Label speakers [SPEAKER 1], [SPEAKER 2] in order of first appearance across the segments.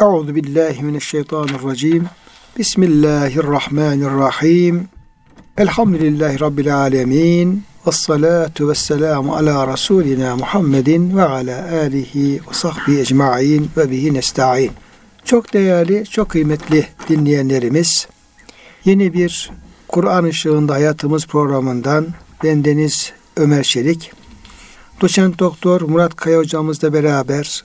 [SPEAKER 1] Euzu billahi mineşşeytanirracim. Bismillahirrahmanirrahim. Elhamdülillahi rabbil alamin. Ves salatu vesselamu ala rasulina Muhammedin ve ala alihi ve sahbihi ecmaîn ve bihi nestaîn. Çok değerli, çok kıymetli dinleyenlerimiz, yeni bir Kur'an ışığında hayatımız programından bendeniz Ömer Çelik, doçent doktor Murat Kaya hocamızla beraber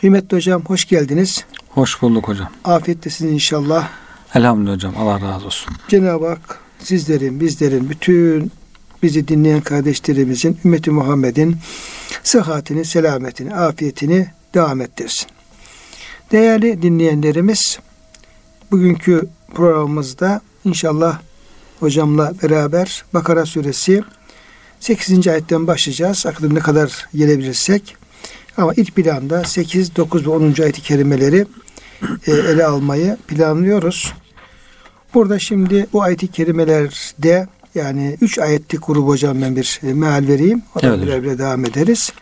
[SPEAKER 1] Kıymetli hocam hoş geldiniz.
[SPEAKER 2] Hoş bulduk hocam.
[SPEAKER 1] Afiyettesiniz inşallah.
[SPEAKER 2] Elhamdülillah hocam. Allah razı olsun.
[SPEAKER 1] Cenab-ı Hak sizlerin, bizlerin, bütün bizi dinleyen kardeşlerimizin, ümmeti Muhammed'in sıhhatini, selametini, afiyetini devam ettirsin. Değerli dinleyenlerimiz, bugünkü programımızda inşallah hocamla beraber Bakara suresi 8. ayetten başlayacağız. Aklım ne kadar gelebilirsek. Ama ilk planda 8, 9 ve 10. ayet-i kerimeleri e, ele almayı planlıyoruz. Burada şimdi bu ayet-i kerimelerde yani üç ayetlik grubu hocam ben bir e, meal vereyim. Ona evet. birer birer devam ederiz.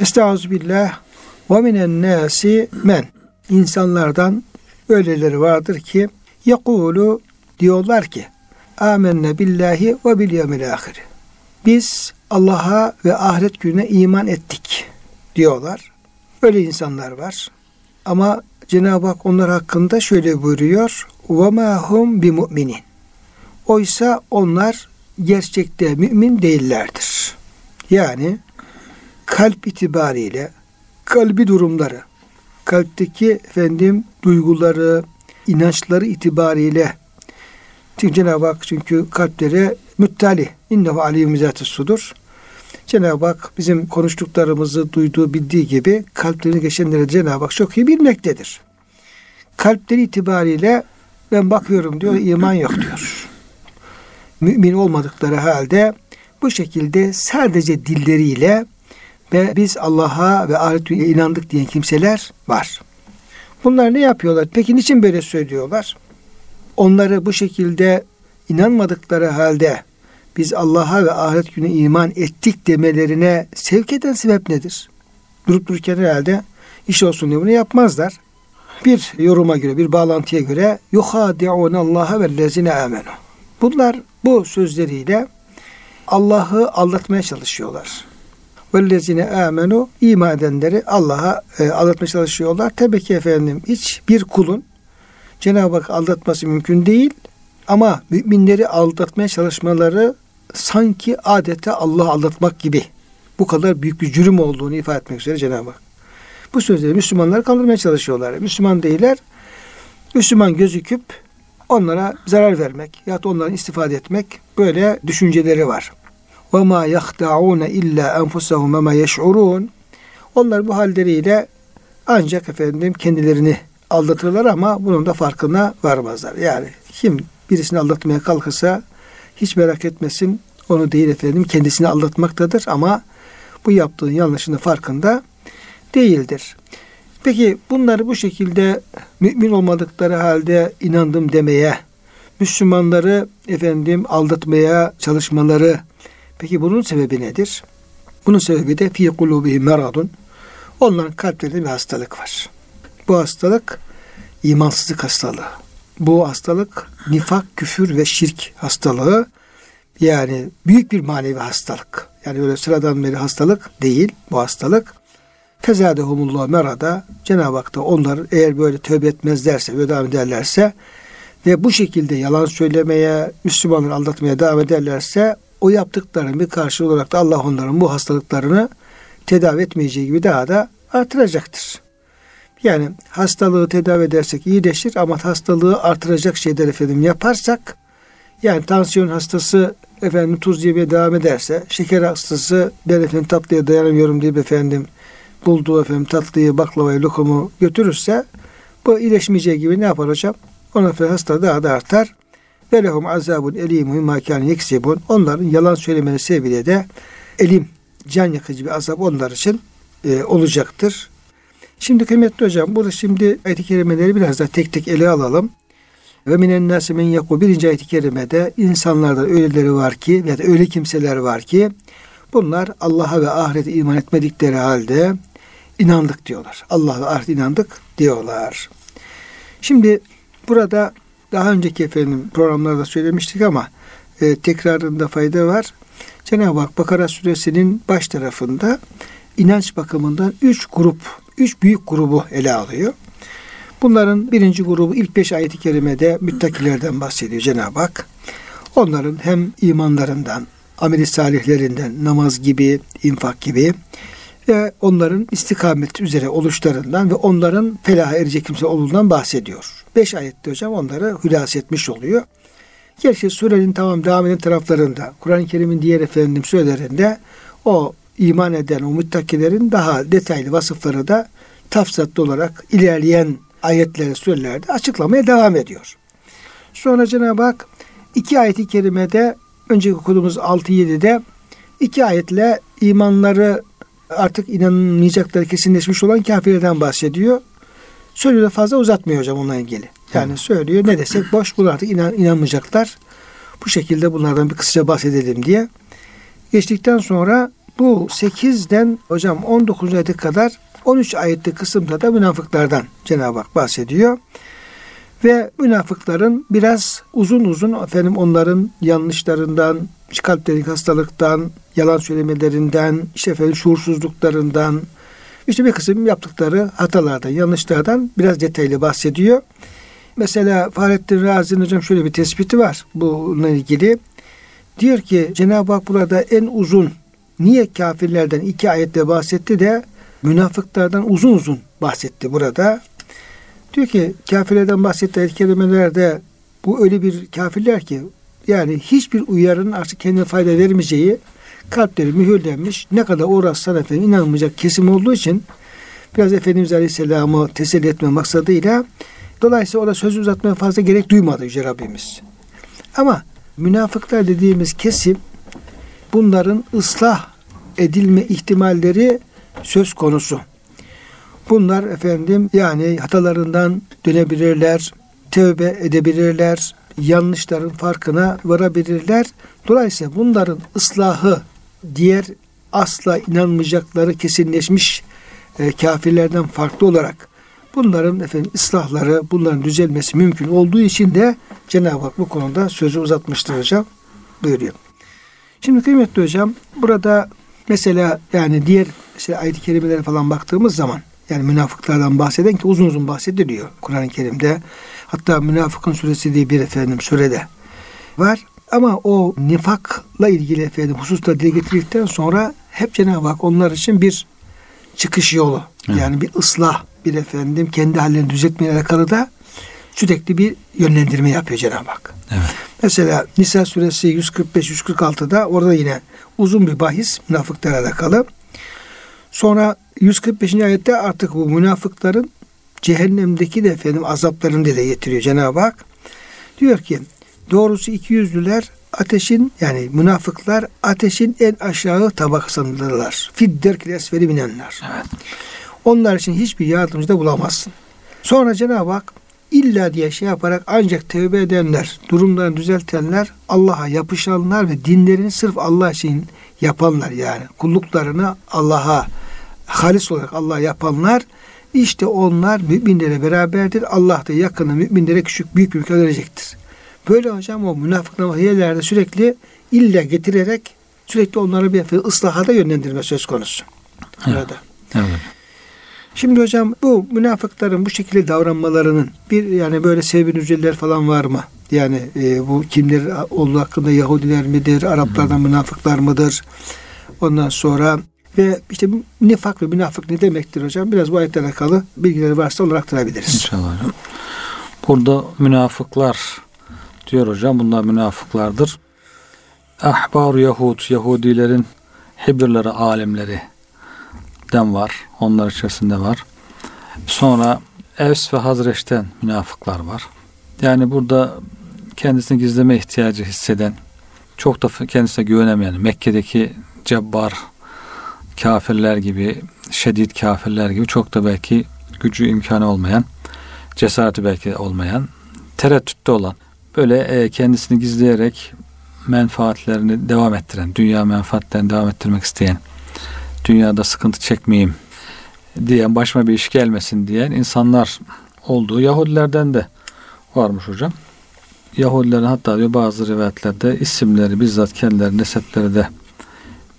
[SPEAKER 1] Estağfirullah ve minen nasi men. İnsanlardan öyleleri vardır ki yakulu diyorlar ki amenne billahi ve bil yevmil ahir. Biz Allah'a ve ahiret gününe iman ettik diyorlar. Öyle insanlar var. Ama Cenab-ı Hak onlar hakkında şöyle buyuruyor. وَمَا هُمْ بِمُؤْمِنِينَ Oysa onlar gerçekte mümin değillerdir. Yani kalp itibariyle kalbi durumları, kalpteki efendim duyguları, inançları itibariyle çünkü Cenab-ı Hak çünkü kalplere müttali innehu aliyyum sudur. Cenab-ı Hak bizim konuştuklarımızı duyduğu, bildiği gibi kalplerini geçenleri Cenab-ı Hak çok iyi bilmektedir. Kalpleri itibariyle ben bakıyorum diyor, iman yok diyor. Mümin olmadıkları halde bu şekilde sadece dilleriyle ve biz Allah'a ve ahirete inandık diyen kimseler var. Bunlar ne yapıyorlar? Peki niçin böyle söylüyorlar? Onları bu şekilde inanmadıkları halde biz Allah'a ve ahiret günü iman ettik demelerine sevk eden sebep nedir? Durup dururken herhalde iş olsun diye bunu yapmazlar. Bir yoruma göre, bir bağlantıya göre yuhadi'un Allah'a ve lezine amenu. Bunlar bu sözleriyle Allah'ı aldatmaya çalışıyorlar. Vellezine amenu iman edenleri Allah'a e, aldatmaya çalışıyorlar. Tabii ki efendim hiç bir kulun Cenab-ı Hak aldatması mümkün değil. Ama müminleri aldatmaya çalışmaları sanki adeta Allah aldatmak gibi bu kadar büyük bir cürüm olduğunu ifade etmek üzere Cenab-ı Hak. Bu sözleri Müslümanları kandırmaya çalışıyorlar. Müslüman değiller. Müslüman gözüküp onlara zarar vermek ya da onların istifade etmek böyle düşünceleri var. Ve ma yahtaun illa enfusahum ma yeş'urun. Onlar bu halleriyle ancak efendim kendilerini aldatırlar ama bunun da farkına varmazlar. Yani kim birisini aldatmaya kalkırsa hiç merak etmesin onu değil efendim kendisini aldatmaktadır ama bu yaptığın yanlışının farkında değildir. Peki bunları bu şekilde mümin olmadıkları halde inandım demeye, Müslümanları efendim aldatmaya çalışmaları peki bunun sebebi nedir? Bunun sebebi de fi kulubihi meradun. Onların kalplerinde bir hastalık var. Bu hastalık imansızlık hastalığı. Bu hastalık nifak, küfür ve şirk hastalığı. Yani büyük bir manevi hastalık. Yani öyle sıradan bir hastalık değil bu hastalık. Tezadehumullah merada Cenab-ı Hak da onlar eğer böyle tövbe etmezlerse, böyle devam ederlerse ve bu şekilde yalan söylemeye, Müslümanları aldatmaya devam ederlerse o yaptıklarının bir karşılığı olarak da Allah onların bu hastalıklarını tedavi etmeyeceği gibi daha da artıracaktır. Yani hastalığı tedavi edersek iyileşir ama hastalığı artıracak şeyler efendim yaparsak yani tansiyon hastası efendim tuz yemeye devam ederse, şeker hastası ben efendim tatlıya dayanamıyorum diye efendim bulduğu efendim tatlıyı, baklavayı, lokumu götürürse bu iyileşmeyeceği gibi ne yapar hocam? Ona efendim hasta daha da artar. ve lehum azabun elimun ma kâne yeksibun. Onların yalan söylemeni sebebiyle de elim, can yakıcı bir azap onlar için e, olacaktır. Şimdi kıymetli hocam burada şimdi ayet-i kerimeleri biraz da tek tek ele alalım. Ve minen nâsi men yaku birinci ayet-i kerimede insanlarda öyleleri var ki ya da öyle kimseler var ki bunlar Allah'a ve ahirete iman etmedikleri halde inandık diyorlar. Allah'a ve ahirete inandık diyorlar. Şimdi burada daha önceki efendim programlarda söylemiştik ama e, tekrarında fayda var. Cenab-ı Hak Bakara suresinin baş tarafında inanç bakımından üç grup, üç büyük grubu ele alıyor. Bunların birinci grubu ilk beş ayet-i kerimede müttakilerden bahsediyor Cenab-ı Hak. Onların hem imanlarından, ameli salihlerinden, namaz gibi, infak gibi ve onların istikamet üzere oluşlarından ve onların felaha erecek kimse olduğundan bahsediyor. Beş ayette hocam onları hülas etmiş oluyor. Gerçi surenin tamam devam taraflarında, Kur'an-ı Kerim'in diğer efendim surelerinde o iman eden o müttakilerin daha detaylı vasıfları da tafsatlı olarak ilerleyen ayetlere, surelerde açıklamaya devam ediyor. Sonra Cenab-ı Hak iki ayeti kerimede önceki okuduğumuz 6-7'de iki ayetle imanları artık inanmayacakları kesinleşmiş olan kafirlerden bahsediyor. Söylüyor da fazla uzatmıyor hocam onunla ilgili. Yani Hı. söylüyor ne desek boş bunlar artık inan, inanmayacaklar. Bu şekilde bunlardan bir kısaca bahsedelim diye. Geçtikten sonra bu 8'den hocam 19 ayete kadar 13 ayette kısımda da münafıklardan Cenab-ı Hak bahsediyor. Ve münafıkların biraz uzun uzun efendim onların yanlışlarından, kalplerindeki hastalıktan, yalan söylemelerinden, işte efendim şuursuzluklarından, işte bir kısım yaptıkları hatalardan, yanlışlardan biraz detaylı bahsediyor. Mesela Fahrettin Razi'nin hocam şöyle bir tespiti var bununla ilgili. Diyor ki Cenab-ı Hak burada en uzun niye kafirlerden iki ayette bahsetti de münafıklardan uzun uzun bahsetti burada. Diyor ki kafirlerden bahsettiği ayet kelimelerde bu öyle bir kafirler ki yani hiçbir uyarının artık kendine fayda vermeyeceği kalpleri mühürlenmiş ne kadar uğraşsan efendim inanmayacak kesim olduğu için biraz Efendimiz Aleyhisselam'ı teselli etme maksadıyla dolayısıyla orada söz uzatmaya fazla gerek duymadı Yüce Rabbimiz. Ama münafıklar dediğimiz kesim bunların ıslah edilme ihtimalleri söz konusu. Bunlar efendim yani hatalarından dönebilirler, tövbe edebilirler, yanlışların farkına varabilirler. Dolayısıyla bunların ıslahı diğer asla inanmayacakları kesinleşmiş e, kafirlerden farklı olarak bunların efendim ıslahları, bunların düzelmesi mümkün olduğu için de Cenab-ı Hak bu konuda sözü uzatmıştır hocam. Buyuruyor. Şimdi kıymetli hocam burada mesela yani diğer işte ayet-i kerimelere falan baktığımız zaman yani münafıklardan bahseden ki uzun uzun bahsediliyor Kur'an-ı Kerim'de. Hatta münafıkın suresi diye bir efendim surede var. Ama o nifakla ilgili efendim hususla dile getirdikten sonra hep Cenab-ı Hak onlar için bir çıkış yolu. Evet. Yani bir ıslah, bir efendim kendi hallerini düzeltmeye alakalı da sürekli bir yönlendirme yapıyor Cenab-ı Hak. Evet. Mesela Nisa suresi 145-146'da orada yine uzun bir bahis münafıklarla alakalı. Sonra 145. ayette artık bu münafıkların cehennemdeki de efendim azaplarını dile getiriyor Cenab-ı Hak. Diyor ki doğrusu iki yüzlüler ateşin yani münafıklar ateşin en aşağı tabakasındırlar. Fidderkil esferi binenler. Evet. Onlar için hiçbir yardımcı da bulamazsın. Sonra Cenab-ı Hak illa diye şey yaparak ancak tövbe edenler, durumlarını düzeltenler, Allah'a yapışanlar ve dinlerini sırf Allah için yapanlar yani kulluklarını Allah'a halis olarak Allah yapanlar işte onlar müminlere beraberdir. Allah da yakını müminlere küçük büyük mülk verecektir. Böyle hocam o münafıkların hiyelerde sürekli illa getirerek sürekli onları bir ıslahada yönlendirme söz konusu. Burada. Evet. Şimdi hocam bu münafıkların bu şekilde davranmalarının bir yani böyle sebebi nüceller falan var mı? Yani e, bu kimler olduğu hakkında Yahudiler midir, Araplardan münafıklar mıdır? Ondan sonra ve işte nifak ve münafık ne demektir hocam? Biraz bu ayetle alakalı bilgileri varsa olarak aktarabiliriz.
[SPEAKER 2] İnşallah. Burada münafıklar diyor hocam. Bunlar münafıklardır. Ahbar Yahud, Yahudilerin hibirleri, alimleri den var. Onlar içerisinde var. Sonra Evs ve Hazreç'ten münafıklar var. Yani burada kendisini gizleme ihtiyacı hisseden, çok da kendisine güvenemeyen, Mekke'deki cebbar kafirler gibi, şedid kafirler gibi çok da belki gücü imkanı olmayan, cesareti belki olmayan, tereddütte olan, böyle e, kendisini gizleyerek menfaatlerini devam ettiren, dünya menfaatlerini devam ettirmek isteyen, dünyada sıkıntı çekmeyeyim diyen, başıma bir iş gelmesin diyen insanlar olduğu Yahudilerden de varmış hocam. Yahudilerin hatta diyor bazı rivayetlerde isimleri bizzat kendileri nesepleri de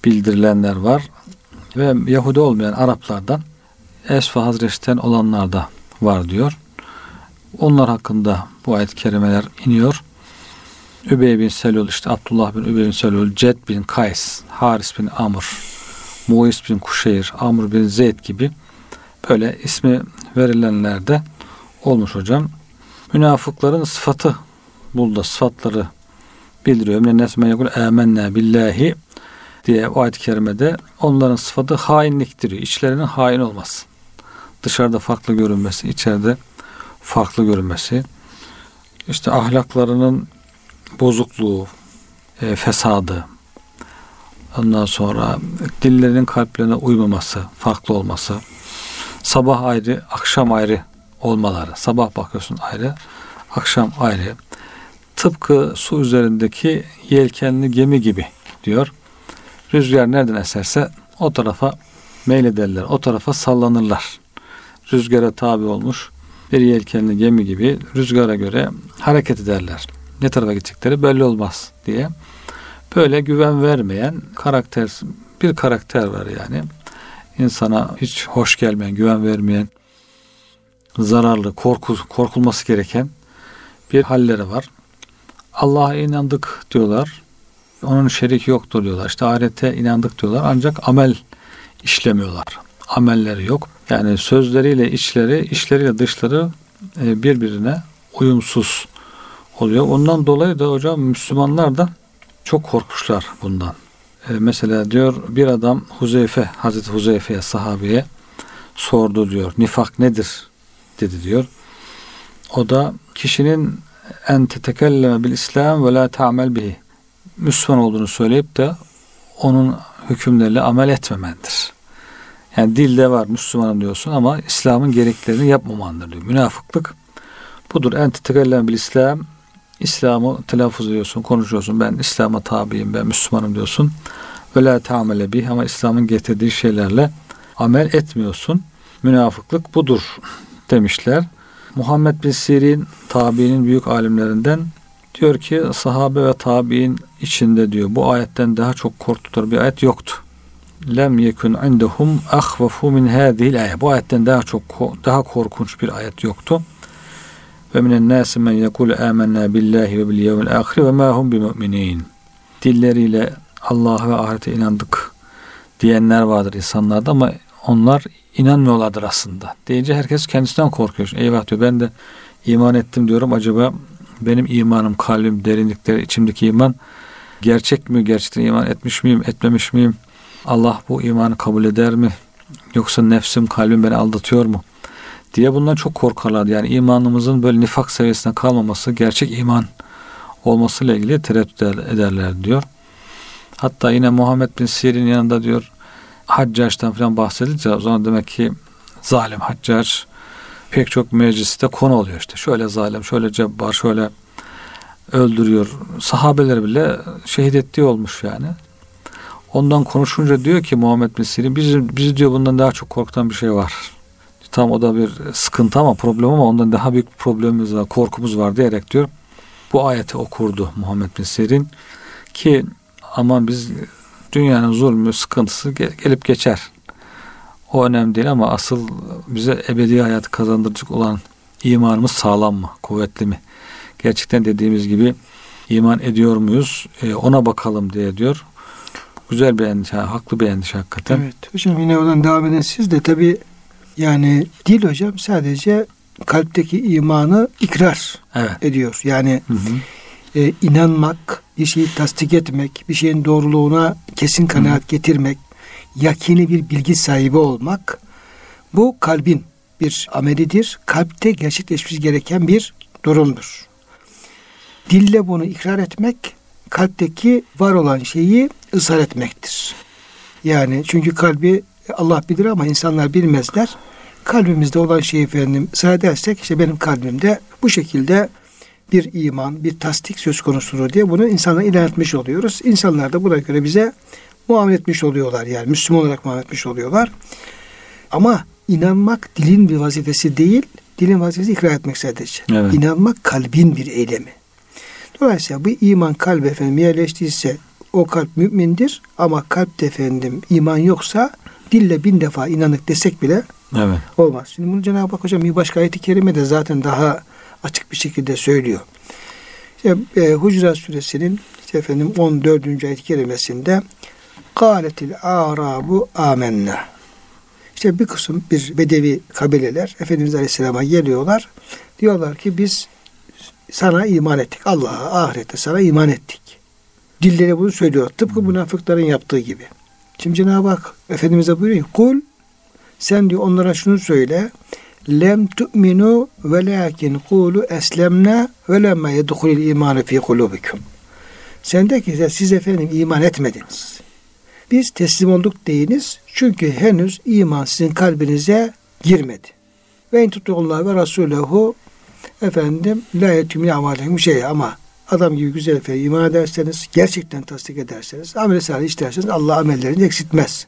[SPEAKER 2] bildirilenler var. Ve Yahudi olmayan Araplardan Esfa Hazreç'ten olanlar da var diyor. Onlar hakkında bu ayet-i kerimeler iniyor. Übey bin Selul, işte Abdullah bin Übey bin Selul, Ced bin Kays, Haris bin Amr, Muis bin Kuşeyr, Amr bin Zeyd gibi böyle ismi verilenler de olmuş hocam. Münafıkların sıfatı burada sıfatları bildiriyor. Minen nesme yekul amennâ billahi diye o ayet-i kerimede onların sıfatı hainliktir. İçlerinin hain olması. Dışarıda farklı görünmesi, içeride farklı görünmesi. İşte ahlaklarının bozukluğu, e, fesadı, ondan sonra dillerinin kalplerine uymaması, farklı olması, sabah ayrı, akşam ayrı olmaları. Sabah bakıyorsun ayrı, akşam ayrı. Tıpkı su üzerindeki yelkenli gemi gibi diyor. Rüzgar nereden eserse o tarafa meylederler, o tarafa sallanırlar. Rüzgara tabi olmuş bir yelkenli gemi gibi rüzgara göre hareket ederler. Ne tarafa gidecekleri belli olmaz diye. Böyle güven vermeyen karakter, bir karakter var yani. İnsana hiç hoş gelmeyen, güven vermeyen, zararlı, korku, korkulması gereken bir halleri var. Allah'a inandık diyorlar. Onun şeriki yoktur diyorlar. İşte ahirete inandık diyorlar. Ancak amel işlemiyorlar. Amelleri yok. Yani sözleriyle içleri, işleriyle dışları e, birbirine uyumsuz oluyor. Ondan dolayı da hocam Müslümanlar da çok korkmuşlar bundan. E, mesela diyor bir adam Huzeyfe, Hazreti Huzeyfe'ye sahabeye sordu diyor. Nifak nedir? dedi diyor. O da kişinin en tetekelleme bil İslam ve la ta'mel bihi. Müslüman olduğunu söyleyip de onun hükümleriyle amel etmemendir. Yani dilde var Müslümanım diyorsun ama İslam'ın gereklerini yapmamandır diyor. Münafıklık budur. En tetekellem bil İslam İslam'ı telaffuz ediyorsun, konuşuyorsun. Ben İslam'a tabiyim, ben Müslümanım diyorsun. Ve la ta'mele bih ama İslam'ın getirdiği şeylerle amel etmiyorsun. Münafıklık budur demişler. Muhammed bin Sirin tabiinin büyük alimlerinden diyor ki sahabe ve tabiin içinde diyor bu ayetten daha çok korktukları bir ayet yoktu. Lem yekun indehum ahvafu min hadhihi ayet. Bu ayetten daha çok daha korkunç bir ayet yoktu. Ve minen nasi men yekul amennâ billahi ve bil yevmil ahir ve ma hum bimü'minin. Dilleriyle Allah'a ve ahirete inandık diyenler vardır insanlarda ama onlar inanmıyorlardır aslında. Deyince herkes kendisinden korkuyor. Eyvah diyor ben de iman ettim diyorum. Acaba benim imanım, kalbim, derinlikleri, içimdeki iman gerçek mi? Gerçekten iman etmiş miyim, etmemiş miyim? Allah bu imanı kabul eder mi? Yoksa nefsim, kalbim beni aldatıyor mu? Diye bundan çok korkarlar. Yani imanımızın böyle nifak seviyesine kalmaması, gerçek iman olmasıyla ilgili tereddüt ederler diyor. Hatta yine Muhammed bin Sirin yanında diyor Haccaç'tan falan bahsedince o zaman demek ki zalim Haccaç pek çok mecliste konu oluyor işte. Şöyle zalim, şöyle cebbar, şöyle öldürüyor. Sahabeler bile şehit ettiği olmuş yani. Ondan konuşunca diyor ki Muhammed bin Sirin bizi, bizi diyor bundan daha çok korkutan bir şey var. Tam o da bir sıkıntı ama problem ama ondan daha büyük problemimiz var, korkumuz var diyerek diyor. Bu ayeti okurdu Muhammed bin Sirin ki aman biz dünyanın zulmü, sıkıntısı gelip geçer. O önemli değil ama asıl bize ebedi hayatı kazandıracak olan imanımız sağlam mı, kuvvetli mi? Gerçekten dediğimiz gibi iman ediyor muyuz? E, ona bakalım diye diyor. Güzel bir endişe, haklı bir endişe hakikaten.
[SPEAKER 1] Evet. Hocam yine oradan devam edin. Siz de tabi yani dil hocam sadece kalpteki imanı ikrar evet. ediyor. Yani hı hı. E, inanmak, bir şeyi tasdik etmek, bir şeyin doğruluğuna kesin kanaat hı. getirmek, yakini bir bilgi sahibi olmak bu kalbin bir amelidir. Kalpte gerçekleşmesi gereken bir durumdur. Dille bunu ikrar etmek kalpteki var olan şeyi ısrar etmektir. Yani çünkü kalbi Allah bilir ama insanlar bilmezler. Kalbimizde olan şeyi efendim ısrar edersek işte benim kalbimde bu şekilde bir iman, bir tasdik söz konusudur diye bunu insanlara ilan etmiş oluyoruz. İnsanlar da buna göre bize muamele etmiş oluyorlar. Yani Müslüman olarak muamele etmiş oluyorlar. Ama inanmak dilin bir vazifesi değil, dilin vazifesi ikrar etmek sadece. Evet. İnanmak kalbin bir eylemi. Dolayısıyla bu iman kalbe efendim yerleştiyse o kalp mümindir ama kalpte efendim iman yoksa dille bin defa inanık desek bile evet. olmaz. Şimdi bunu Cenab-ı Hak hocam bir başka ayet-i kerime de zaten daha açık bir şekilde söylüyor. İşte, e, Hucurat suresinin işte efendim 14. ayet-i kerimesinde Kâletil a'rabu amenna. İşte bir kısım bir bedevi kabileler Efendimiz Aleyhisselam'a geliyorlar. Diyorlar ki biz sana iman ettik. Allah'a, ahirette sana iman ettik. Dilleri bunu söylüyor. Tıpkı münafıkların yaptığı gibi. Şimdi Cenab-ı Hak Efendimiz'e buyuruyor. Kul sen diyor onlara şunu söyle. Lem tu'minu ve lakin kulu eslemna ve lemme yedhulil imanı fi kulubikum. Sen de ki siz efendim iman etmediniz. Biz teslim olduk deyiniz. Çünkü henüz iman sizin kalbinize girmedi. Ve in tutullah ve rasulehu efendim la yetümü amalehum şey ama adam gibi güzel efendim iman ederseniz, gerçekten tasdik ederseniz, amel salih işlerseniz Allah amellerini eksiltmez.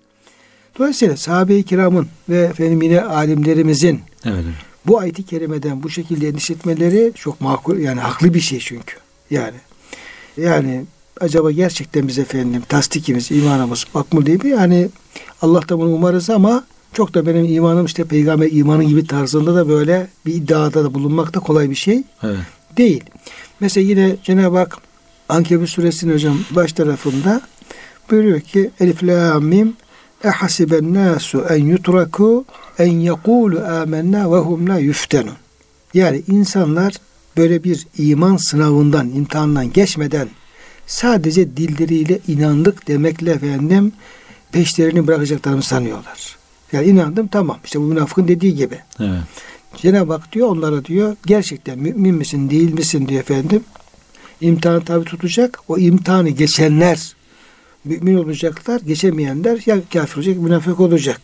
[SPEAKER 1] Dolayısıyla sahabe-i kiramın ve efendim yine alimlerimizin evet. bu ayeti kerimeden bu şekilde endişe etmeleri çok makul yani haklı bir şey çünkü. Yani yani acaba gerçekten biz efendim tasdikimiz, imanımız makbul değil mi? Yani Allah'tan bunu umarız ama çok da benim imanım işte peygamber imanı gibi tarzında da böyle bir iddiada da bulunmak da kolay bir şey evet. Değil. Mesela yine Cenab-ı Hak Ankebut suresinin hocam baş tarafında buyuruyor ki Elif la mim ehasiben nasu en yutraku en yekulu amennâ ve hum la yuftenun. Yani insanlar böyle bir iman sınavından, imtihandan geçmeden sadece dilleriyle inandık demekle efendim peşlerini bırakacaklarını sanıyorlar. Yani inandım tamam. İşte bu münafıkın dediği gibi. Evet. Cenab-ı Hak diyor onlara diyor gerçekten mümin misin değil misin diyor efendim. İmtihanı tabi tutacak. O imtihanı geçenler mümin olacaklar. Geçemeyenler ya kafir olacak, münafık olacak.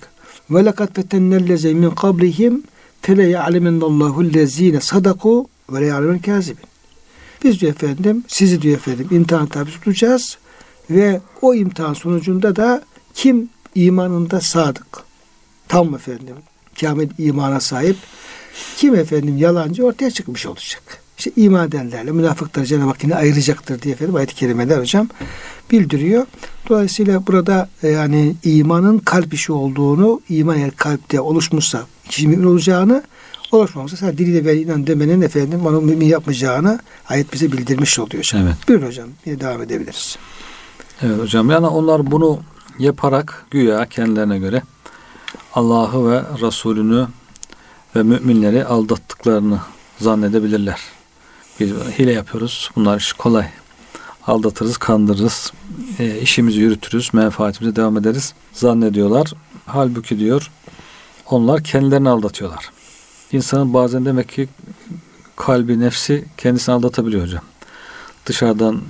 [SPEAKER 1] Ve lekad fetennelleze min kablihim fele ya'lemennallahu lezine sadaku ve le ya'lemen kazibin. Biz diyor efendim, sizi diyor efendim imtihan tabi tutacağız ve o imtihan sonucunda da kim imanında sadık, tam efendim, kamil imana sahip, kim efendim yalancı ortaya çıkmış olacak. İşte iman edenlerle münafıkları Cenab-ı Hak yine ayıracaktır diye efendim ayet-i kerimeler hocam bildiriyor. Dolayısıyla burada e, yani imanın kalp işi olduğunu, iman eğer kalpte oluşmuşsa kişi mümin olacağını, oluşmamışsa sadece diliyle ve inan demenin efendim onu mümin yapmayacağını ayet bize bildirmiş oluyor. Hocam. Evet. Buyurun hocam. Yine devam edebiliriz.
[SPEAKER 2] Evet hocam. Yani onlar bunu yaparak güya kendilerine göre Allah'ı ve Resulünü ve müminleri aldattıklarını zannedebilirler. Bir hile yapıyoruz. Bunlar iş kolay. Aldatırız, kandırırız, e, işimizi yürütürüz, menfaatimize devam ederiz zannediyorlar. Halbuki diyor onlar kendilerini aldatıyorlar. İnsanın bazen demek ki kalbi, nefsi kendisini aldatabiliyor hocam. Dışarıdan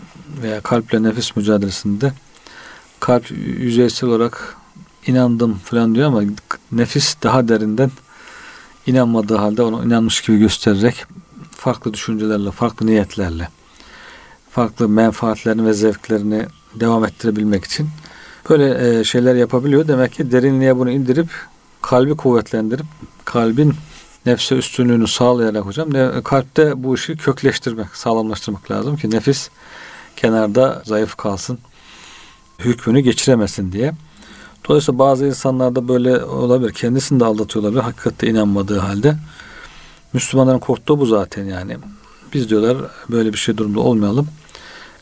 [SPEAKER 2] veya kalple nefis mücadelesinde kalp yüzeysel olarak inandım falan diyor ama nefis daha derinden inanmadığı halde onu inanmış gibi göstererek farklı düşüncelerle, farklı niyetlerle, farklı menfaatlerini ve zevklerini devam ettirebilmek için böyle e, şeyler yapabiliyor. Demek ki derinliğe bunu indirip kalbi kuvvetlendirip kalbin nefse üstünlüğünü sağlayarak hocam kalpte bu işi kökleştirmek, sağlamlaştırmak lazım ki nefis kenarda zayıf kalsın, hükmünü geçiremesin diye. Dolayısıyla bazı insanlarda böyle olabilir. Kendisini de aldatıyor olabilir. Hakikatte inanmadığı halde. Müslümanların korktuğu bu zaten yani. Biz diyorlar böyle bir şey durumda olmayalım.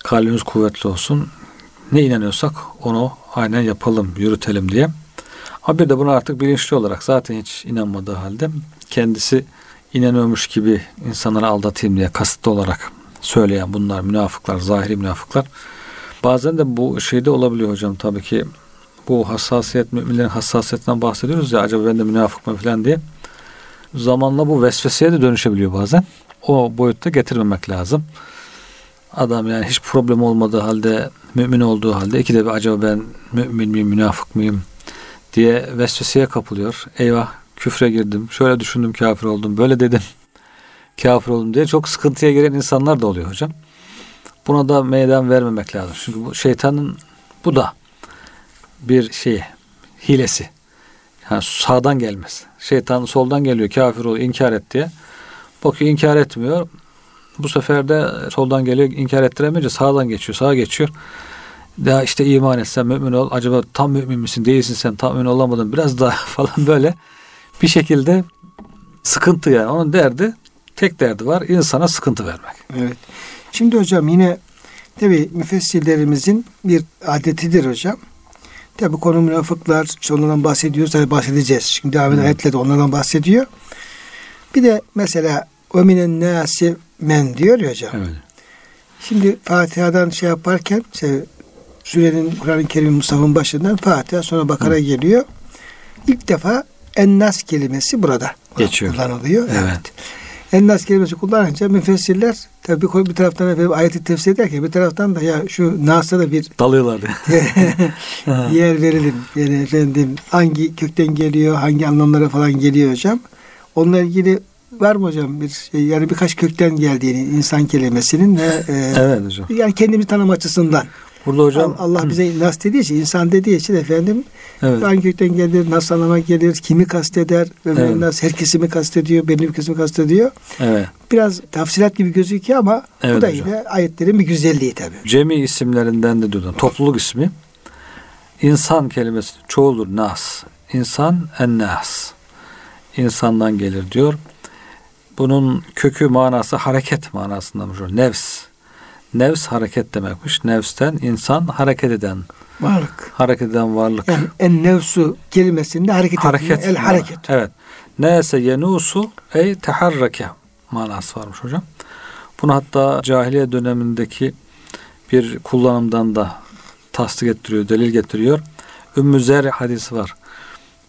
[SPEAKER 2] Kalbimiz kuvvetli olsun. Ne inanıyorsak onu aynen yapalım, yürütelim diye. Ama bir de bunu artık bilinçli olarak zaten hiç inanmadığı halde kendisi inanıyormuş gibi insanları aldatayım diye kasıtlı olarak söyleyen bunlar münafıklar, zahiri münafıklar. Bazen de bu şeyde olabiliyor hocam tabii ki bu hassasiyet, müminlerin hassasiyetinden bahsediyoruz ya acaba ben de münafık mı falan diye. Zamanla bu vesveseye de dönüşebiliyor bazen. O boyutta getirmemek lazım. Adam yani hiç problem olmadığı halde mümin olduğu halde iki de bir acaba ben mümin miyim münafık mıyım diye vesveseye kapılıyor. Eyvah küfre girdim. Şöyle düşündüm kafir oldum. Böyle dedim kafir oldum diye çok sıkıntıya giren insanlar da oluyor hocam. Buna da meydan vermemek lazım. Çünkü bu şeytanın bu da bir şey hilesi. Yani sağdan gelmez. Şeytan soldan geliyor kafir oluyor inkar et diye. Bakıyor inkar etmiyor. Bu sefer de soldan geliyor inkar ettiremeyince sağdan geçiyor sağa geçiyor. Daha işte iman etsen mümin ol. Acaba tam mümin misin değilsin sen tam mümin olamadın biraz daha falan böyle bir şekilde sıkıntı yani. Onun derdi tek derdi var insana sıkıntı vermek.
[SPEAKER 1] Evet. Şimdi hocam yine tabi müfessirlerimizin bir adetidir hocam. Tabi konu münafıklar işte onlardan bahsediyoruz. Tabi bahsedeceğiz. Şimdi devam eden hmm. ayetle de onlardan bahsediyor. Bir de mesela o minen nasi men diyor ya hocam. Evet. Şimdi Fatiha'dan şey yaparken işte sürenin Kur'an-ı Kerim Mustafa'nın başından Fatiha sonra Bakara Hı. geliyor. İlk defa ennas kelimesi burada
[SPEAKER 2] geçiyor.
[SPEAKER 1] Kullanılıyor. Evet. evet. Ennas kelimesi kullanınca müfessirler tabi bir taraftan efendim ayeti tefsir ederken bir taraftan da ya şu Nas'a da bir
[SPEAKER 2] dalıyorlardı.
[SPEAKER 1] yer verelim. Yani efendim hangi kökten geliyor, hangi anlamlara falan geliyor hocam. Onunla ilgili var mı hocam bir şey yani birkaç kökten geldiğini insan kelimesinin ve
[SPEAKER 2] e, evet hocam.
[SPEAKER 1] yani kendimizi tanım açısından
[SPEAKER 2] Burada hocam
[SPEAKER 1] Allah bize nas dediği için, insan dediği için efendim evet. hangi kökten gelir, nasıl anlama gelir, kimi kasteder, ve evet. nas herkesi mi kastediyor, belli bir kısmı kastediyor. Evet. Biraz tafsilat gibi gözüküyor ama evet, bu da hocam. yine ayetlerin bir güzelliği tabi.
[SPEAKER 2] Cemi isimlerinden de diyorlar. Topluluk ismi. İnsan kelimesi çoğuldur nas. İnsan en nas. İnsandan gelir diyor. Bunun kökü manası hareket manasındamış o. Nefs. Nefs hareket demekmiş. Nefsten insan hareket eden.
[SPEAKER 1] Varlık.
[SPEAKER 2] Hareket eden varlık.
[SPEAKER 1] Yani en nefsu kelimesinde hareket, hareket etme. El hareket.
[SPEAKER 2] Evet. Nese yenusu ey teharreke manası varmış hocam. Bunu hatta cahiliye dönemindeki bir kullanımdan da tasdik ettiriyor, delil getiriyor. Ümmü Zer hadisi var.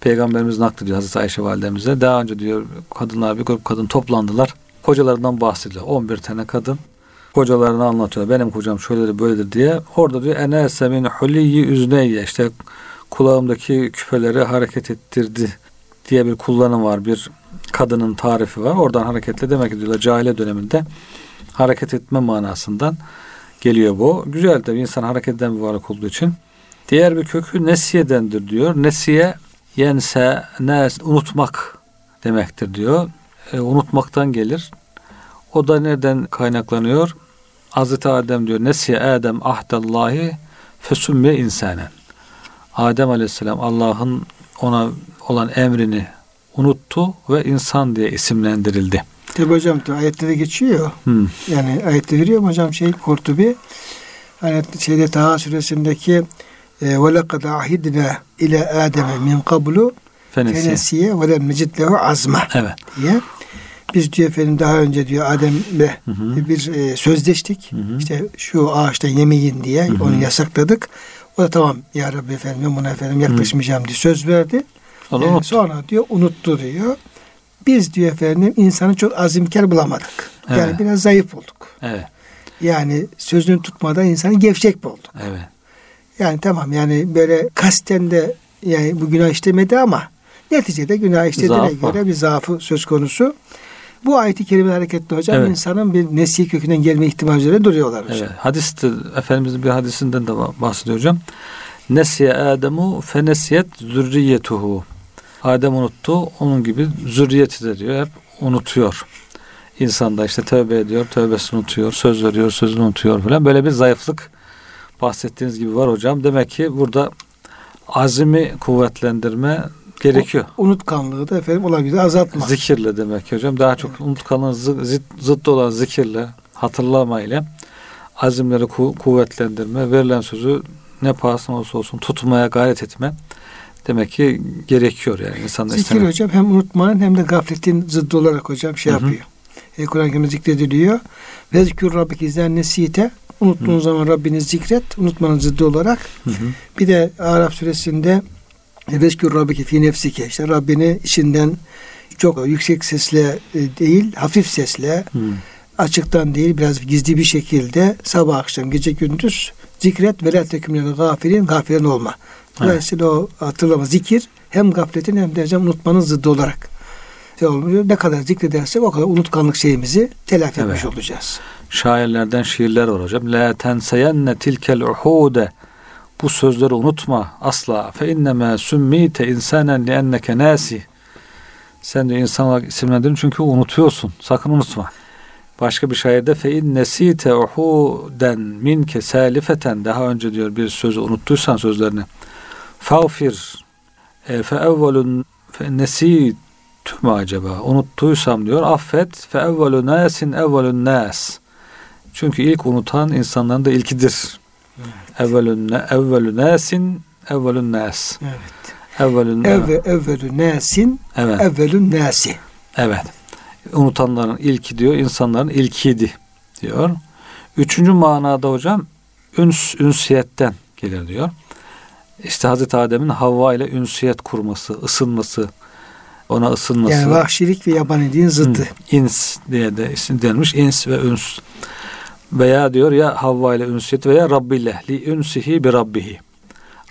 [SPEAKER 2] Peygamberimiz naklediyor Hazreti Ayşe validemize. Daha önce diyor kadınlar bir grup kadın toplandılar. Kocalarından bahsediyor. 11 tane kadın kocalarını anlatıyor. Benim kocam şöyledir böyledir diye. Orada diyor enese min huliyyi üzneyye işte kulağımdaki küpeleri hareket ettirdi diye bir kullanım var. Bir kadının tarifi var. Oradan hareketle demek ki diyorlar cahile döneminde hareket etme manasından geliyor bu. Güzel tabi insan hareket eden bir varlık olduğu için. Diğer bir kökü nesiyedendir diyor. Nesiye yense ne unutmak demektir diyor. E, unutmaktan gelir. O da nereden kaynaklanıyor? Hazreti Adem diyor nesiye Adem ahdallahi fesümme insanen. Adem aleyhisselam Allah'ın ona olan emrini unuttu ve insan diye isimlendirildi.
[SPEAKER 1] Tabi hocam ayette de geçiyor. Hmm. Yani ayette veriyor mu hocam şey Kurtubi? Ayet şeyde Taha suresindeki ve lekad ahidna ile Adem'e min kablu fenesiye ve lem necid lehu azma evet. diye. Biz diyor efendim daha önce diyor Adem'le bir e, sözleştik. Hı hı. İşte şu ağaçtan yemeyin diye hı hı. onu yasakladık. O da tamam ya Rabbi efendim buna efendim yaklaşmayacağım hı. diye söz verdi. Ee, sonra diyor unuttu diyor. Biz diyor efendim insanı çok azimkar bulamadık. Evet. Yani biraz zayıf bulduk. Evet. Yani sözünü tutmadan insanı gevşek bulduk. Evet. Yani tamam yani böyle kasten de yani bu günah işlemedi ama neticede günah işlediğine göre bir zaafı söz konusu. Bu ayeti kerime hareketli hocam evet. insanın bir nesli kökünden gelme ihtimali üzerine duruyorlar hocam. Evet.
[SPEAKER 2] Hadiste Efendimizin bir hadisinden de bahsediyor hocam. Nesiye Ademu fenesiyet zürriyetuhu. Adem unuttu. Onun gibi zürriyeti de diyor. Hep unutuyor. İnsan da işte tövbe ediyor. Tövbesini unutuyor. Söz veriyor. Sözünü unutuyor falan. Böyle bir zayıflık bahsettiğiniz gibi var hocam. Demek ki burada azimi kuvvetlendirme gerekiyor.
[SPEAKER 1] O, unutkanlığı da efendim olabilir azaltmak.
[SPEAKER 2] Zikirle demek hocam. Daha çok evet. unutkanlığın zıt, zıttı olan zikirle, hatırlamayla azimleri ku- kuvvetlendirme, verilen sözü ne pahasına olsa olsun tutmaya gayret etme demek ki gerekiyor yani insan
[SPEAKER 1] Zikir istemem. hocam hem unutmanın hem de gafletin zıddı olarak hocam şey Hı-hı. yapıyor. E, Kur'an-ı Kerim'de zikrediliyor. Ve zikür rabbik izlen nesite unuttuğun Hı. zaman Rabbini zikret unutmanın zıddı olarak. Hı-hı. Bir de Arap suresinde Vezkür Rabbike fi nefsike. İşte Rabbini içinden çok yüksek sesle e, değil, hafif sesle, hmm. açıktan değil biraz gizli bir şekilde sabah akşam gece gündüz zikret ve la tekmünel gafilin gafilen olma. Dolayısıyla o hatırlama zikir hem gafletin hem de hocam unutmanın zıddı olarak şey olmuyor. Ne kadar zikredersek o kadar unutkanlık şeyimizi telafi
[SPEAKER 2] Evet.
[SPEAKER 1] etmiş olacağız.
[SPEAKER 2] Şairlerden şiirler var hocam. La tenseyenne tilkel uhude. Bu sözleri unutma asla. Fe inneme sümmite insanen li enneke nasi. Sen de insan olarak isimlendirin çünkü unutuyorsun. Sakın unutma. Başka bir şairde fe in nesite uhuden minke salifeten daha önce diyor bir sözü unuttuysan sözlerini. Fağfir e, fe evvelun fe nesitu mu acaba? Unuttuysam diyor affet fe evvelu nasin evvelun nas. Çünkü ilk unutan insanların da ilkidir. Evvelün evvelü nasin evvelün nas.
[SPEAKER 1] Evet.
[SPEAKER 2] Evvelün
[SPEAKER 1] Evve, evvelü
[SPEAKER 2] Evet.
[SPEAKER 1] evvelü nesi.
[SPEAKER 2] Evet. Unutanların ilki diyor, insanların ilkiydi diyor. Üçüncü manada hocam üns, ünsiyetten gelir diyor. İşte Hazreti Adem'in Havva ile ünsiyet kurması, ısınması, ona ısınması.
[SPEAKER 1] Yani vahşilik ve yabaniliğin.
[SPEAKER 2] Hı, ins diye de isim denilmiş. İns ve üns. Veya diyor ya Havva ile ünsiyet veya Rabbi ile li ünsihi bi Rabbihi.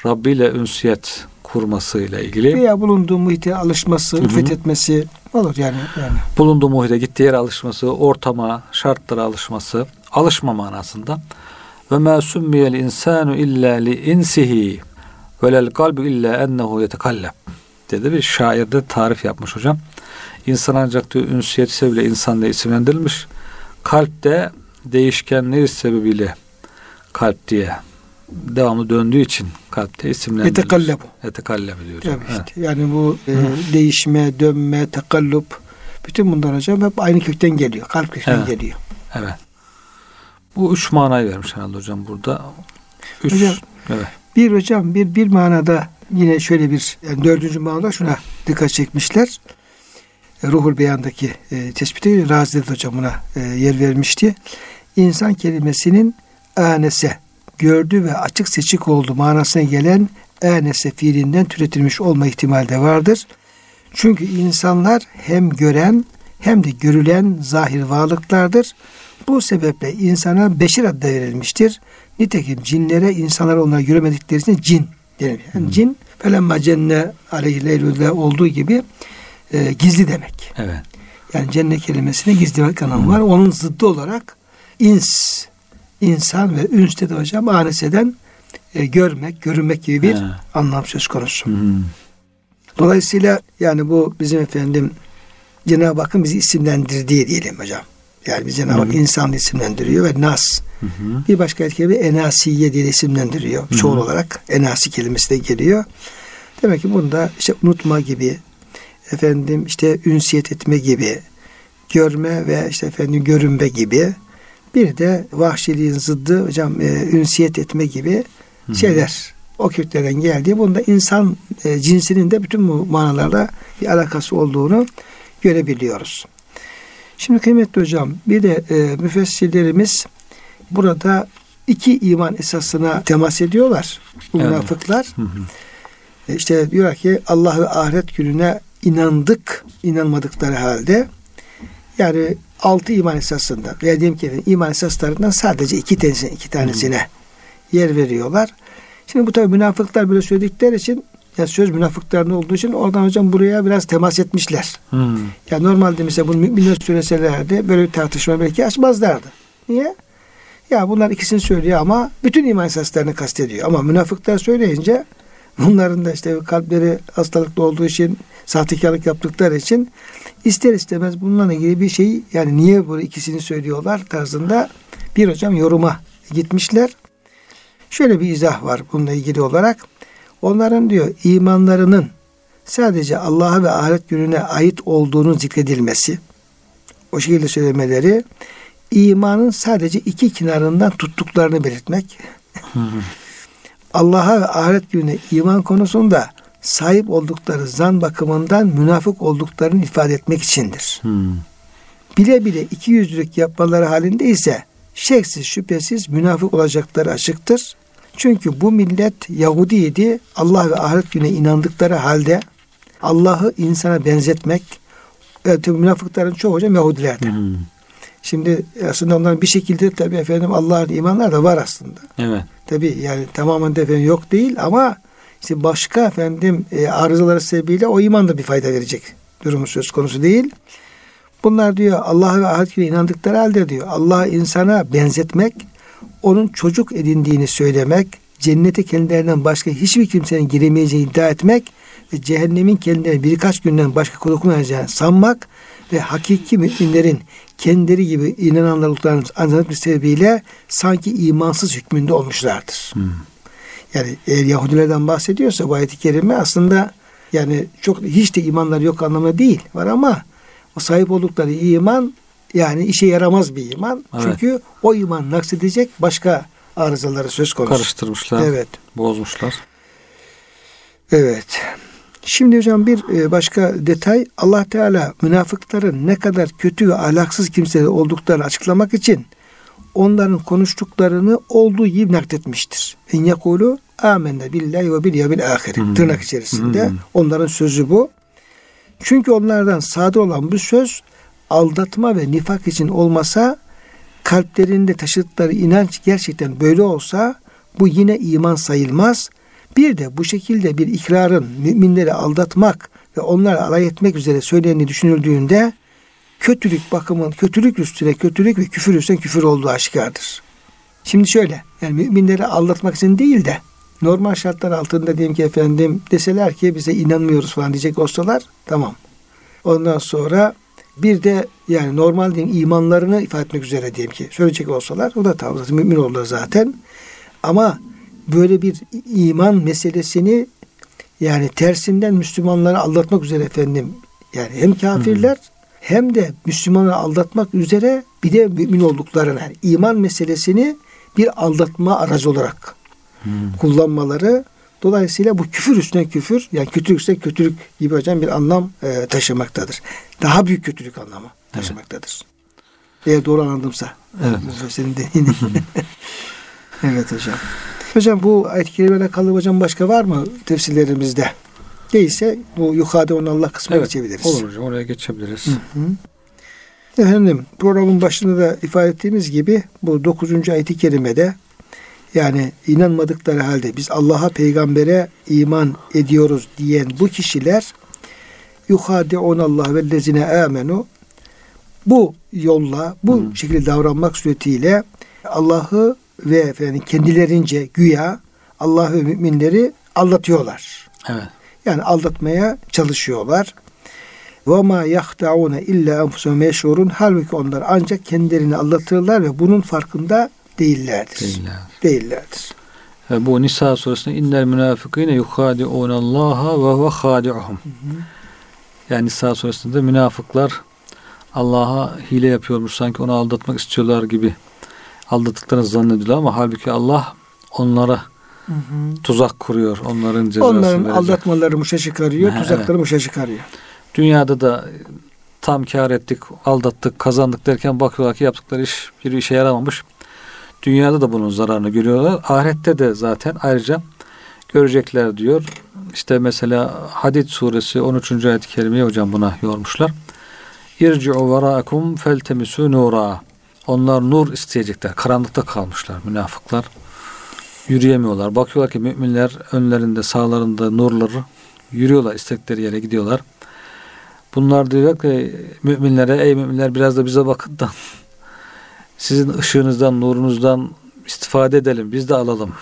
[SPEAKER 2] Rabbi ile ünsiyet kurmasıyla ilgili.
[SPEAKER 1] Veya bulunduğu muhite alışması,
[SPEAKER 2] Hı hı.
[SPEAKER 1] fethetmesi olur yani. yani.
[SPEAKER 2] bulunduğu muhite gittiği yere alışması, ortama, şartlara alışması, alışma manasında. Ve ma summiyel insanu illa li insihi ve lel kalbu illa ennehu yetekalleb dedi bir şair de tarif yapmış hocam. İnsan ancak diyor ünsiyet sebebiyle insan diye isimlendirilmiş. Kalp de değişkenliği sebebiyle kalp diye devamlı döndüğü için kalpte isimlendirilmiş.
[SPEAKER 1] Yetekallabu.
[SPEAKER 2] Yetekalleb diyor hocam.
[SPEAKER 1] Tabii
[SPEAKER 2] Evet.
[SPEAKER 1] işte. Yani bu e, değişme, dönme, tekallup bütün bunlar hocam hep aynı kökten geliyor. Kalp kökten
[SPEAKER 2] Evet.
[SPEAKER 1] geliyor.
[SPEAKER 2] Evet. Bu üç manayı vermiş herhalde hocam burada. Üç.
[SPEAKER 1] Hocam,
[SPEAKER 2] evet.
[SPEAKER 1] Bir hocam bir bir manada yine şöyle bir yani dördüncü manada şuna dikkat çekmişler. Ruhul Beyan'daki e, Razi'de de hocam buna e, yer vermişti. İnsan kelimesinin anese gördü ve açık seçik oldu manasına gelen anese fiilinden türetilmiş olma ihtimali de vardır. Çünkü insanlar hem gören hem de görülen zahir varlıklardır. Bu sebeple insana beşir adı verilmiştir. Nitekim cinlere insanlar onları göremedikleri için cin denir. Yani cin felemma cenne aleyhi leylülde olduğu gibi e, gizli demek.
[SPEAKER 2] Evet.
[SPEAKER 1] Yani cennet kelimesine gizli demek anlamı var. Onun zıddı olarak ins, insan ve ünsте de hocam aneseden e, görmek, görünmek gibi bir
[SPEAKER 2] He.
[SPEAKER 1] anlam söz konusu.
[SPEAKER 2] Hı.
[SPEAKER 1] Dolayısıyla yani bu bizim efendim Cenab-ı Hakk'ın bizi isimlendirdiği diyelim hocam. Yani biz Cenab-ı Hak insan isimlendiriyor ve nas.
[SPEAKER 2] Hı hı.
[SPEAKER 1] Bir başka kelime enasiye diye isimlendiriyor.
[SPEAKER 2] Hı hı.
[SPEAKER 1] Çoğul olarak enasi kelimesi de geliyor. Demek ki bunda işte unutma gibi, efendim işte ünsiyet etme gibi, görme ve işte efendim görünme gibi, bir de vahşiliğin zıddı hocam e, ünsiyet etme gibi
[SPEAKER 2] Hı.
[SPEAKER 1] şeyler o köklerden geldiği bunda insan e, cinsinin de bütün bu manalarla bir alakası olduğunu görebiliyoruz. Şimdi kıymetli hocam bir de e, müfessirlerimiz burada iki iman esasına temas ediyorlar. Bu
[SPEAKER 2] Evet.
[SPEAKER 1] münafıklar.
[SPEAKER 2] Hı hı.
[SPEAKER 1] E, işte diyor ki Allah ve ahiret gününe inandık, inanmadıkları halde yani altı iman esasında veya diyelim ki iman esaslarından sadece iki tanesine, iki tanesine yer veriyorlar. Şimdi bu tabi münafıklar böyle söyledikleri için ya söz münafıkların olduğu için oradan hocam buraya biraz temas etmişler.
[SPEAKER 2] Hı.
[SPEAKER 1] Ya normalde mesela bunu müminler söyleselerdi böyle bir tartışma belki açmazlardı. Niye? Ya bunlar ikisini söylüyor ama bütün iman esaslarını kastediyor. Ama münafıklar söyleyince bunların da işte kalpleri hastalıklı olduğu için sahtekarlık yaptıkları için ister istemez bununla ilgili bir şey yani niye bu ikisini söylüyorlar tarzında bir hocam yoruma gitmişler. Şöyle bir izah var bununla ilgili olarak. Onların diyor imanlarının sadece Allah'a ve ahiret gününe ait olduğunu zikredilmesi, o şekilde söylemeleri, imanın sadece iki kenarından tuttuklarını belirtmek. Allah'a ve ahiret gününe iman konusunda sahip oldukları zan bakımından münafık olduklarını ifade etmek içindir.
[SPEAKER 2] Hı.
[SPEAKER 1] Bile bile iki yüzlülük yapmaları halinde ise şeksiz şüphesiz münafık olacakları açıktır. Çünkü bu millet Yahudiydi. Allah ve ahiret gününe inandıkları halde Allah'ı insana benzetmek evet, münafıkların çoğu hocam Yahudilerdi.
[SPEAKER 2] Hı.
[SPEAKER 1] Şimdi aslında onların bir şekilde tabii efendim Allah'ın imanlar da var aslında.
[SPEAKER 2] Evet.
[SPEAKER 1] Tabii yani tamamen de efendim yok değil ama işte başka efendim e, arızaları sebebiyle o iman da bir fayda verecek durumu söz konusu değil. Bunlar diyor Allah'a ve ahiret gününe inandıkları halde diyor Allah insana benzetmek, onun çocuk edindiğini söylemek, cennete kendilerinden başka hiçbir kimsenin giremeyeceğini iddia etmek ve cehennemin kendilerine birkaç günden başka dokunmayacağını sanmak ve hakiki müminlerin kendileri gibi inananlar olduklarını anlatmak sebebiyle sanki imansız hükmünde olmuşlardır. Hmm. Yani eğer Yahudilerden bahsediyorsa bu ayet-i kerime aslında yani çok hiç de imanları yok anlamı değil var ama o sahip oldukları iman yani işe yaramaz bir iman. Evet. Çünkü o iman naksedecek başka arızaları söz konusu.
[SPEAKER 2] Karıştırmışlar. Evet. Bozmuşlar.
[SPEAKER 1] Evet. Şimdi hocam bir e, başka detay Allah Teala münafıkların ne kadar kötü ve ahlaksız kimseler olduklarını açıklamak için onların konuştuklarını olduğu gibi nakletmiştir. En yakulu amenne billahi ve bil yevmil ahir. Hmm. Tırnak içerisinde. Hmm. Onların sözü bu. Çünkü onlardan sadır olan bu söz aldatma ve nifak için olmasa kalplerinde taşıdıkları inanç gerçekten böyle olsa bu yine iman sayılmaz. Bir de bu şekilde bir ikrarın müminleri aldatmak ve onları alay etmek üzere söylendiğini düşünüldüğünde kötülük bakımın kötülük üstüne kötülük ve küfür üstüne küfür olduğu aşikardır. Şimdi şöyle yani müminleri aldatmak için değil de normal şartlar altında diyelim ki efendim deseler ki bize inanmıyoruz falan diyecek olsalar tamam. Ondan sonra bir de yani normal diyeyim imanlarını ifade etmek üzere diyelim ki söyleyecek olsalar o da zaten mümin olurlar zaten. Ama böyle bir iman meselesini yani tersinden Müslümanları aldatmak üzere efendim yani hem kafirler hmm. hem de Müslümanları aldatmak üzere bir de mümin olduklarını yani iman meselesini bir aldatma aracı olarak hmm. kullanmaları dolayısıyla bu küfür üstüne küfür yani kötülük üstüne kötülük gibi hocam bir anlam e, taşımaktadır. Daha büyük kötülük anlamı taşımaktadır. Evet. Eğer doğru anladımsa. Evet. Senin dediğin. evet hocam. Hocam bu ayet-i kerimeyle kalı hocam başka var mı tefsirlerimizde? Değilse bu yukarıda onu Allah kısmına evet, geçebiliriz.
[SPEAKER 2] Olur hocam oraya geçebiliriz. Hı
[SPEAKER 1] hı. Efendim programın başında da ifade ettiğimiz gibi bu 9. ayet-i kerimede yani inanmadıkları halde biz Allah'a peygambere iman ediyoruz diyen bu kişiler yuhadi'un Allah ve lezine amenu bu yolla bu hmm. şekilde davranmak suretiyle Allah'ı ve efendim kendilerince güya Allah ve müminleri aldatıyorlar. Evet. Yani aldatmaya çalışıyorlar. Ve ma yahtauna illa enfusum meşhurun halbuki onlar ancak kendilerini aldatırlar ve bunun farkında değillerdir. Değiller. Değillerdir.
[SPEAKER 2] Ve bu Nisa suresinde innel münafıkîne yuhadi'ûne Allah'a ve ve hadi'uhum. Yani Nisa suresinde münafıklar Allah'a hile yapıyormuş sanki onu aldatmak istiyorlar gibi aldattıklarını zannediyorlar ama halbuki Allah onlara hı hı. tuzak kuruyor. Onların cezasını
[SPEAKER 1] Onların verecek. aldatmaları muşa çıkarıyor, He, tuzakları muşa çıkarıyor.
[SPEAKER 2] Dünyada da tam kar ettik, aldattık, kazandık derken bakıyorlar ki yaptıkları iş bir işe yaramamış. Dünyada da bunun zararını görüyorlar. Ahirette de zaten ayrıca görecekler diyor. İşte mesela Hadid suresi 13. ayet-i kerimeye hocam buna yormuşlar. İrci'u verâkum feltemisû nûrâ. Onlar nur isteyecekler. Karanlıkta kalmışlar münafıklar. Yürüyemiyorlar. Bakıyorlar ki müminler önlerinde sağlarında nurları yürüyorlar. istekleri yere gidiyorlar. Bunlar diyor ki müminlere ey müminler biraz da bize bakın da sizin ışığınızdan, nurunuzdan istifade edelim. Biz de alalım.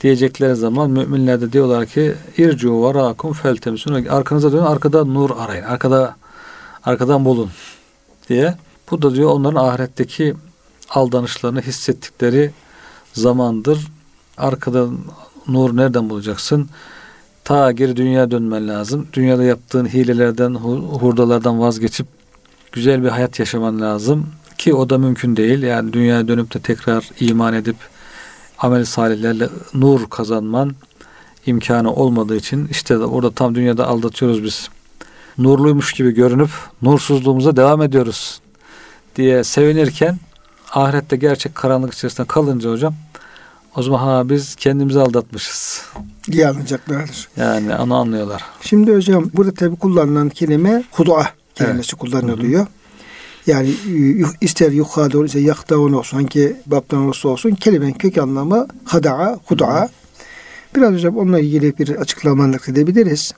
[SPEAKER 2] Diyecekleri zaman müminler de diyorlar ki ircu varakum feltemsun arkanıza dönün arkada nur arayın. Arkada arkadan bulun diye. Bu da diyor onların ahiretteki aldanışlarını hissettikleri zamandır. Arkadan nur nereden bulacaksın? Ta geri dünya dönmen lazım. Dünyada yaptığın hilelerden, hurdalardan vazgeçip güzel bir hayat yaşaman lazım. Ki o da mümkün değil. Yani dünyaya dönüp de tekrar iman edip amel salihlerle nur kazanman imkanı olmadığı için işte orada tam dünyada aldatıyoruz biz. Nurluymuş gibi görünüp nursuzluğumuza devam ediyoruz diye sevinirken ahirette gerçek karanlık içerisinde kalınca hocam o zaman ha biz kendimizi aldatmışız.
[SPEAKER 1] Diye anlayacaklardır.
[SPEAKER 2] Yani onu anlıyorlar.
[SPEAKER 1] Şimdi hocam burada tabi kullanılan kelime hudua kelimesi evet. kullanılıyor. Yani e, ister yuhadun ise yaktavun olsun hangi babdan olursa olsun kelimenin kök anlamı hada'a, huda'a. Biraz hocam onunla ilgili bir açıklamalık edebiliriz.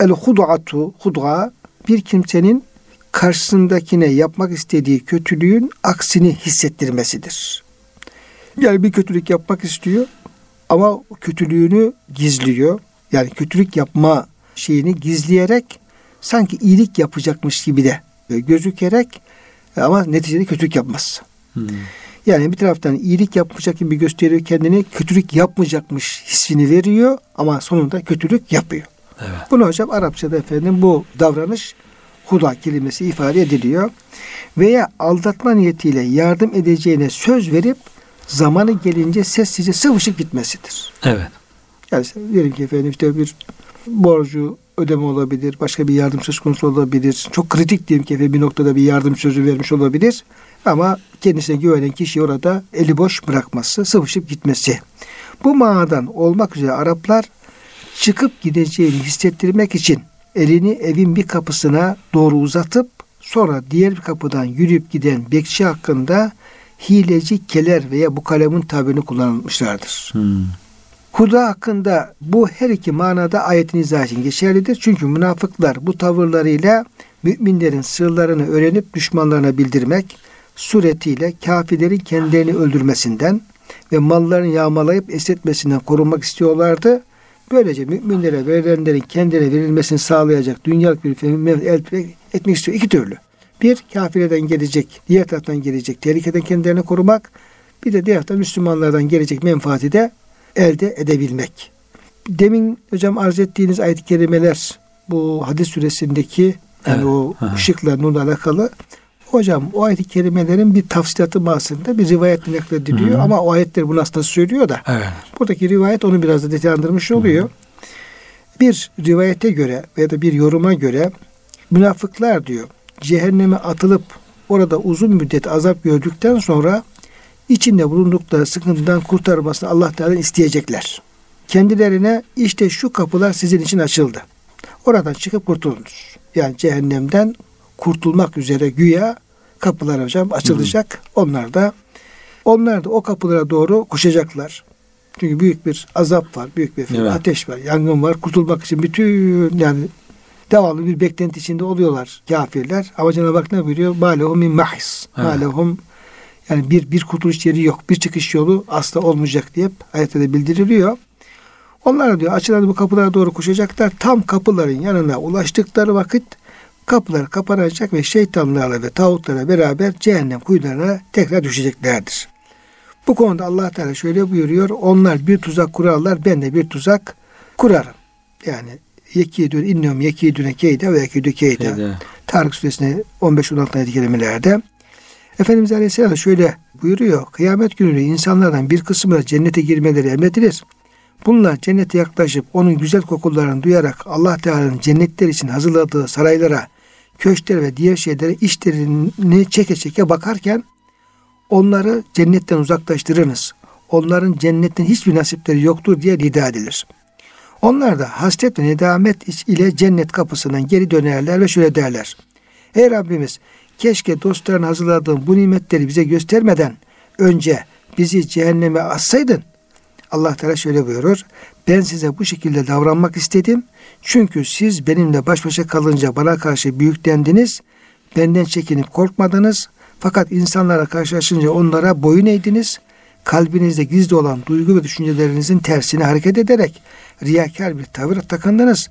[SPEAKER 1] El hudu'atu, hudu'a bir kimsenin karşısındakine yapmak istediği kötülüğün aksini hissettirmesidir. Yani bir kötülük yapmak istiyor ama kötülüğünü gizliyor. Yani kötülük yapma şeyini gizleyerek sanki iyilik yapacakmış gibi de gözükerek ama neticede kötülük yapmaz. Hmm. Yani bir taraftan iyilik yapmayacak gibi gösteriyor kendini, kötülük yapmayacakmış hissini veriyor ama sonunda kötülük yapıyor. Evet. Bunu hocam Arapçada efendim bu davranış huda kelimesi ifade ediliyor. Veya aldatma niyetiyle yardım edeceğine söz verip zamanı gelince sessizce sıvışıp gitmesidir.
[SPEAKER 2] Evet.
[SPEAKER 1] Yani diyelim ki efendim işte bir borcu ödeme olabilir, başka bir yardım söz konusu olabilir. Çok kritik diyelim ki efendim bir noktada bir yardım sözü vermiş olabilir. Ama kendisine güvenen kişi orada eli boş bırakması, sıvışıp gitmesi. Bu manadan olmak üzere Araplar çıkıp gideceğini hissettirmek için elini evin bir kapısına doğru uzatıp sonra diğer bir kapıdan yürüyüp giden bekçi hakkında hileci keler veya bu kalemin tabirini kullanmışlardır. Hmm. Huda hakkında bu her iki manada ayetin izahı için geçerlidir. Çünkü münafıklar bu tavırlarıyla müminlerin sırlarını öğrenip düşmanlarına bildirmek suretiyle kafirlerin kendilerini öldürmesinden ve mallarını yağmalayıp esnetmesinden korunmak istiyorlardı. Böylece müminlere verilenlerin kendilerine verilmesini sağlayacak dünyalık bir elde etmek istiyor. iki türlü. Bir, kafirlerden gelecek, diğer taraftan gelecek tehlikeden kendilerini korumak. Bir de diğer taraftan Müslümanlardan gelecek menfaati de elde edebilmek. Demin hocam arz ettiğiniz ayet-i kerimeler bu hadis süresindeki yani evet. o ışıkla nurla alakalı Hocam o ayet-i kerimelerin bir tafsilatı mahsında bir rivayet naklediliyor Hı-hı. ama o ayetler bunu aslında söylüyor da. Evet. Buradaki rivayet onu biraz da detaylandırmış oluyor. Hı-hı. Bir rivayete göre veya da bir yoruma göre münafıklar diyor cehenneme atılıp orada uzun müddet azap gördükten sonra içinde bulundukları sıkıntıdan kurtarmasını Allah Teala isteyecekler. Kendilerine işte şu kapılar sizin için açıldı. Oradan çıkıp kurtulunuz. Yani cehennemden kurtulmak üzere güya kapılar hocam açılacak. Hı. Onlar da onlar da o kapılara doğru koşacaklar. Çünkü büyük bir azap var, büyük bir evet. ateş var, yangın var. Kurtulmak için bütün yani devamlı bir beklenti içinde oluyorlar kafirler. Ama Cenab-ı Hak ne buyuruyor? Malehum min mahis. Malehum yani bir bir kurtuluş yeri yok, bir çıkış yolu asla olmayacak diye ayette de bildiriliyor. Onlar diyor açılan bu kapılara doğru koşacaklar. Tam kapıların yanına ulaştıkları vakit kapılar kapanacak ve şeytanlarla ve tağutlara beraber cehennem kuyularına tekrar düşeceklerdir. Bu konuda Allah Teala şöyle buyuruyor. Onlar bir tuzak kurarlar ben de bir tuzak kurarım. Yani yekidün innehum yekidüne keyde ve yekidü keyde. Tarık suresinde 15-16 ayet kelimelerde. Efendimiz Aleyhisselam şöyle buyuruyor. Kıyamet günü insanlardan bir kısmı cennete girmeleri emredilir. Bunlar cennete yaklaşıp onun güzel kokularını duyarak Allah Teala'nın cennetler için hazırladığı saraylara, köşkler ve diğer şeylere işlerini çeke çeke bakarken onları cennetten uzaklaştırınız. Onların cennetten hiçbir nasipleri yoktur diye nida edilir. Onlar da hasret ve nedamet ile cennet kapısından geri dönerler ve şöyle derler. Ey Rabbimiz keşke dostların hazırladığın bu nimetleri bize göstermeden önce bizi cehenneme atsaydın Allah Teala şöyle buyurur. Ben size bu şekilde davranmak istedim. Çünkü siz benimle baş başa kalınca bana karşı büyüklendiniz. Benden çekinip korkmadınız. Fakat insanlara karşılaşınca onlara boyun eğdiniz. Kalbinizde gizli olan duygu ve düşüncelerinizin tersine hareket ederek riyakar bir tavır takındınız.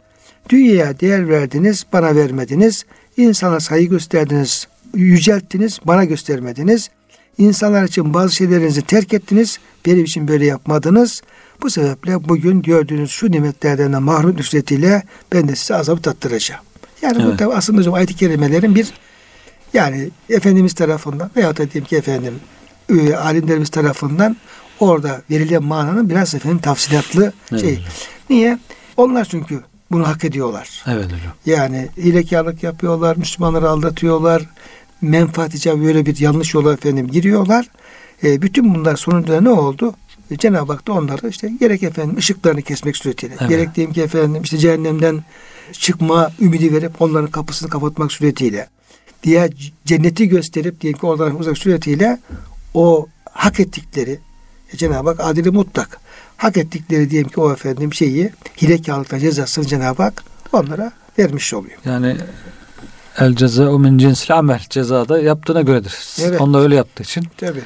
[SPEAKER 1] Dünyaya değer verdiniz, bana vermediniz. İnsana saygı gösterdiniz, yücelttiniz, bana göstermediniz. İnsanlar için bazı şeylerinizi terk ettiniz. Benim için böyle yapmadınız. Bu sebeple bugün gördüğünüz şu nimetlerden de mahrum ücretiyle ben de size azabı tattıracağım. Yani evet. bu aslında hocam ayet-i kerimelerin bir yani Efendimiz tarafından veya da diyelim ki efendim e, alimlerimiz tarafından orada verilen mananın biraz efendim tafsilatlı evet. şey. Niye? Onlar çünkü bunu hak ediyorlar.
[SPEAKER 2] Evet hocam.
[SPEAKER 1] Yani hilekarlık yapıyorlar, Müslümanları aldatıyorlar, menfaat icabı böyle bir yanlış yola efendim giriyorlar. E, bütün bunlar sonunda ne oldu? E, Cenab-ı Hak da onları işte gerek efendim ışıklarını kesmek suretiyle, evet. gerek diyeyim ki efendim işte cehennemden çıkma ümidi verip onların kapısını kapatmak suretiyle, diye cenneti gösterip diyelim ki oradan uzak suretiyle o hak ettikleri e, Cenab-ı Hak adili mutlak hak ettikleri diyelim ki o efendim şeyi hilekarlıkla cezasını Cenab-ı Hak onlara vermiş oluyor.
[SPEAKER 2] Yani el ceza o min cinsil amel cezada yaptığına göredir.
[SPEAKER 1] Evet.
[SPEAKER 2] Da öyle yaptığı için
[SPEAKER 1] Tabii.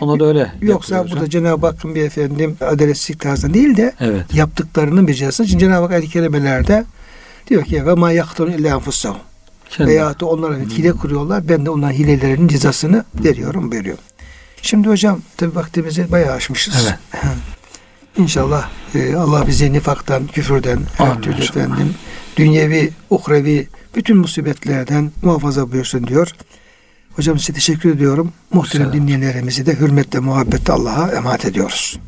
[SPEAKER 2] ona da öyle
[SPEAKER 1] Yoksa burada
[SPEAKER 2] hocam.
[SPEAKER 1] Cenab-ı Hakk'ın bir efendim adaletsizlik tarzında değil de
[SPEAKER 2] Evet.
[SPEAKER 1] yaptıklarının bir cezasını. Şimdi Cenab-ı Hak ayet-i kerimelerde diyor ki ve ma yaktun illa enfusahum. Veya da onlara
[SPEAKER 2] Hmm.
[SPEAKER 1] hile kuruyorlar. Ben de onların hilelerinin cezasını veriyorum, veriyorum. Şimdi hocam tabi vaktimizi bayağı aşmışız.
[SPEAKER 2] Evet.
[SPEAKER 1] İnşallah e, Allah bizi nifaktan, küfürden, her
[SPEAKER 2] Amin
[SPEAKER 1] türlü efendim, dünyevi, uhrevi bütün musibetlerden muhafaza buyursun diyor. Hocam size teşekkür ediyorum. Muhterem dinleyenlerimizi de hürmetle, muhabbetle Allah'a emanet ediyoruz.